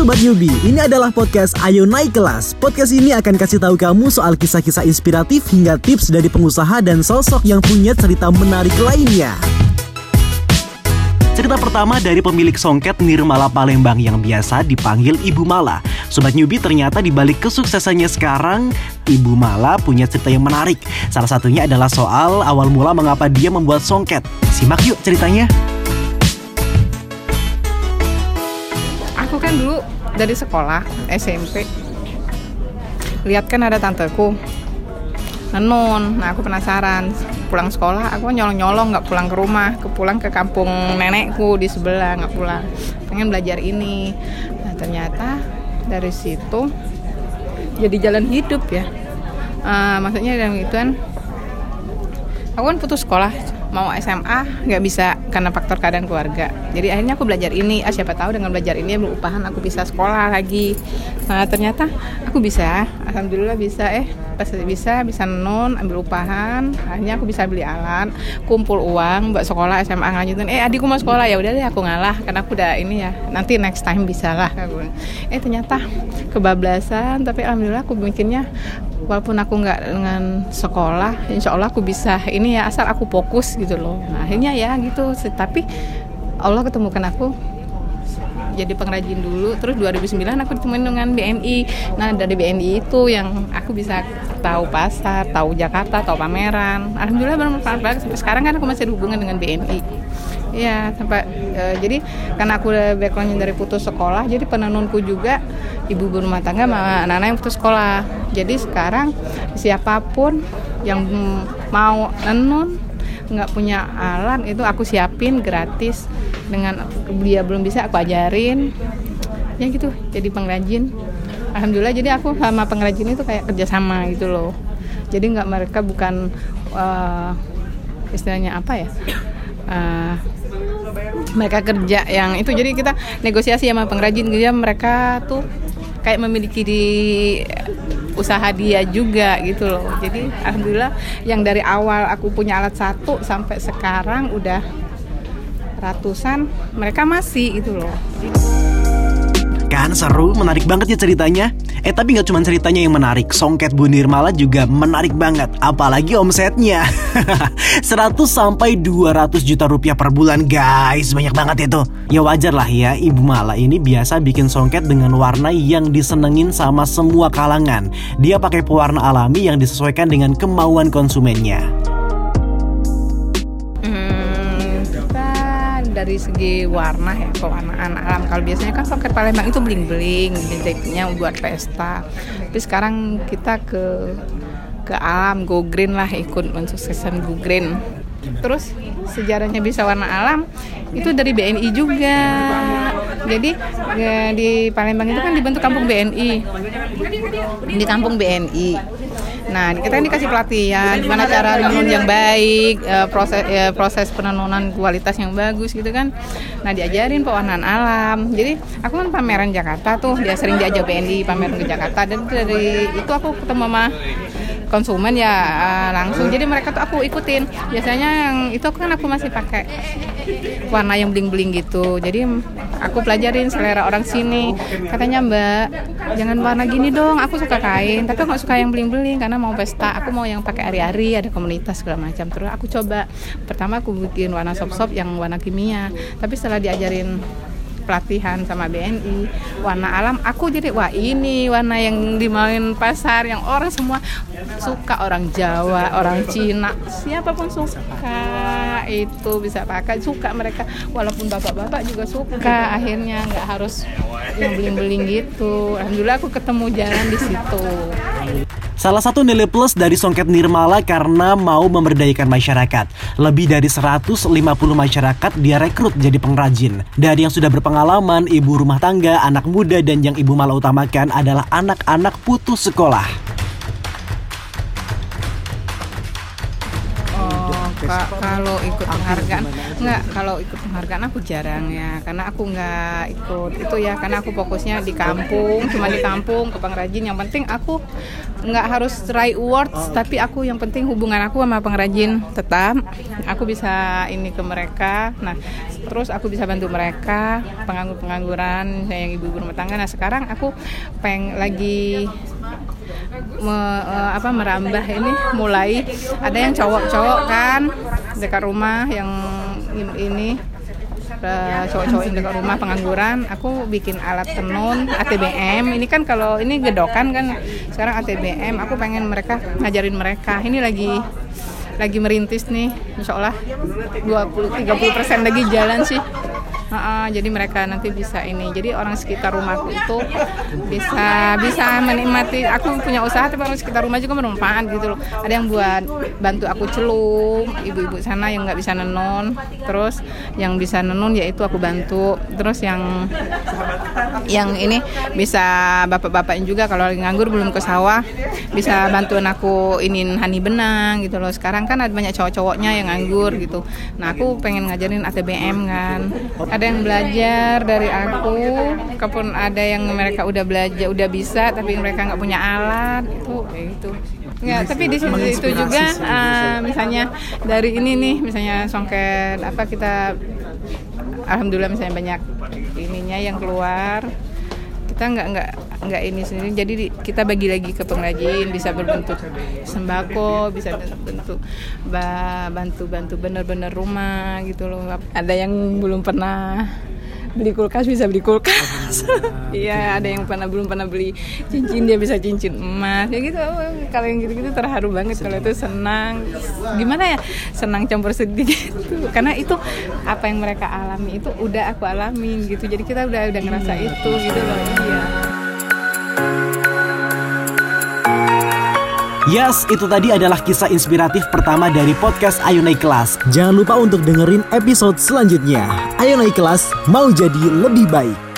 Sobat Yubi, ini adalah podcast Ayo Naik Kelas. Podcast ini akan kasih tahu kamu soal kisah-kisah inspiratif hingga tips dari pengusaha dan sosok yang punya cerita menarik lainnya. Cerita pertama dari pemilik songket Nirmala Palembang yang biasa dipanggil Ibu Mala. Sobat Nyubi ternyata di balik kesuksesannya sekarang, Ibu Mala punya cerita yang menarik. Salah satunya adalah soal awal mula mengapa dia membuat songket. Simak yuk ceritanya. Kan dulu dari sekolah SMP lihat kan ada tanteku nenun nah aku penasaran pulang sekolah aku nyolong-nyolong nggak pulang ke rumah ke pulang ke kampung nenekku di sebelah nggak pulang. Pengen belajar ini. Nah ternyata dari situ jadi jalan hidup ya. Uh, maksudnya dalam gituan aku kan putus sekolah mau SMA nggak bisa karena faktor keadaan keluarga. Jadi akhirnya aku belajar ini ah siapa tahu dengan belajar ini berupahan aku bisa sekolah lagi. Nah ternyata aku bisa alhamdulillah bisa eh pas bisa bisa non ambil upahan. Akhirnya aku bisa beli alat kumpul uang buat sekolah SMA ngajutin eh adikku mau sekolah ya udah deh aku ngalah karena aku udah ini ya nanti next time bisa lah eh ternyata kebablasan tapi alhamdulillah aku bikinnya walaupun aku nggak dengan sekolah insya Allah aku bisa ini ya asal aku fokus gitu loh. Nah, akhirnya ya gitu tapi Allah ketemukan aku jadi pengrajin dulu. Terus 2009 aku ditemuin dengan BNI nah dari BNI itu yang aku bisa tahu pasar tahu Jakarta tahu pameran. Alhamdulillah bermanfaat banget. Sampai sekarang kan aku masih hubungan dengan BNI Iya, sampai e, jadi karena aku udah backgroundnya dari putus sekolah, jadi penenunku juga ibu berumah tangga sama anak-anak yang putus sekolah. Jadi sekarang siapa pun yang mau nenun nggak punya alat itu aku siapin gratis dengan dia belum bisa aku ajarin. Ya gitu jadi pengrajin. Alhamdulillah jadi aku sama pengrajin itu kayak kerjasama gitu loh. Jadi nggak mereka bukan uh, istilahnya apa ya uh, mereka kerja yang itu. Jadi kita negosiasi sama pengrajin dia mereka tuh kayak memiliki di usaha dia juga gitu loh. Jadi alhamdulillah yang dari awal aku punya alat satu sampai sekarang udah ratusan mereka masih gitu loh Kan seru, menarik banget ya ceritanya. Eh tapi nggak cuma ceritanya yang menarik, Songket Bu Nirmala juga menarik banget, apalagi omsetnya. 100 sampai 200 juta rupiah per bulan guys, banyak banget itu. Ya wajar lah ya, Ibu Mala ini biasa bikin songket dengan warna yang disenengin sama semua kalangan. Dia pakai pewarna alami yang disesuaikan dengan kemauan konsumennya. Dari segi warna ya pewarnaan alam kalau biasanya kan soket Palembang itu bling bling deteknya buat pesta. Tapi sekarang kita ke ke alam go green lah ikut mensukseskan go green. Terus sejarahnya bisa warna alam itu dari BNI juga. Jadi ya, di Palembang itu kan dibentuk kampung BNI di kampung BNI Nah, kita ini dikasih pelatihan gimana cara menenun yang baik, e, proses e, proses penenunan kualitas yang bagus gitu kan. Nah, diajarin pewarnaan alam. Jadi, aku kan pameran Jakarta tuh, dia sering diajak BNI pameran ke Jakarta dan dari itu aku ketemu sama konsumen ya uh, langsung. Jadi mereka tuh aku ikutin. Biasanya yang itu kan aku masih pakai warna yang bling bling gitu. Jadi aku pelajarin selera orang sini. Katanya mbak jangan warna gini dong aku suka kain. Tapi aku gak suka yang bling bling karena mau pesta. Aku mau yang pakai ari-ari ada komunitas segala macam. Terus aku coba. Pertama aku bikin warna sop sop yang warna kimia. Tapi setelah diajarin pelatihan sama BNI warna alam aku jadi wah ini warna yang dimain pasar yang orang semua suka. Orang Jawa orang Cina siapa pun suka. Itu bisa pakai suka mereka. Walaupun bapak-bapak juga suka akhirnya nggak harus yang beling-beling gitu. Alhamdulillah aku ketemu jalan di situ Salah satu nilai plus dari Songket Nirmala karena mau memberdayakan masyarakat. Lebih dari 150 masyarakat dia rekrut jadi pengrajin. Dari yang sudah berpengalaman, ibu rumah tangga, anak muda, dan yang ibu Mala utamakan adalah anak-anak putus sekolah. Kalau ikut penghargaan? nggak kalau ikut penghargaan aku jarang ya karena aku nggak ikut. Itu ya karena aku fokusnya di kampung cuma di kampung ke pengrajin. Yang penting aku nggak harus right words tapi aku yang penting hubungan aku sama pengrajin tetap. Aku bisa ini ke mereka. Nah terus aku bisa bantu mereka penganggur pengangguran yang ibu-ibu rumah tangga. Nah sekarang aku peng lagi me, uh, apa merambah ini mulai ada yang cowok-cowok kan dekat rumah yang ini cowok-cowok yang dekat rumah pengangguran. Aku bikin alat tenun ATBM ini kan kalau ini gedokan kan sekarang ATBM aku pengen mereka ngajarin mereka. Ini lagi lagi merintis nih. Insya Allah 20-30% lagi jalan sih Uh, uh, jadi mereka nanti bisa ini. Jadi orang sekitar rumahku itu bisa bisa menikmati. Aku punya usaha tapi orang sekitar rumah juga bermanfaat gitu loh. Ada yang buat bantu aku celung, ibu-ibu sana yang nggak bisa nenun. Terus yang bisa nenun yaitu aku bantu. Terus yang yang ini bisa bapak-bapak juga kalau lagi nganggur belum ke sawah bisa bantuin aku inin hani benang gitu loh. Sekarang kan ada banyak cowok-cowoknya yang nganggur gitu. Nah aku pengen ngajarin ATBM kan yang belajar dari aku kalaupun ada yang mereka udah belajar udah bisa tapi mereka nggak punya alat itu kayak gitu. Ya tapi di sini itu juga uh, misalnya dari ini nih misalnya songket apa kita alhamdulillah misalnya banyak ininya yang keluar kita nggak nggak nggak ini sendiri. Jadi kita bagi lagi ke pengrajin bisa berbentuk sembako bisa bentuk bantu bantu bener-bener rumah gitu loh. Ada yang belum pernah beli kulkas bisa beli kulkas. Iya ada yang pernah belum pernah beli cincin dia bisa cincin emas. Ya gitu kalau yang gitu-gitu terharu banget kalau itu senang. Gimana ya? Senang campur sedih gitu karena itu apa yang mereka alami itu udah aku alami gitu. Jadi kita udah udah ngerasa itu gitu loh. Iya Yes, itu tadi adalah kisah inspiratif pertama dari podcast Ayo Naik Kelas. Jangan lupa untuk dengerin episode selanjutnya. Ayo Naik Kelas, mau jadi lebih baik.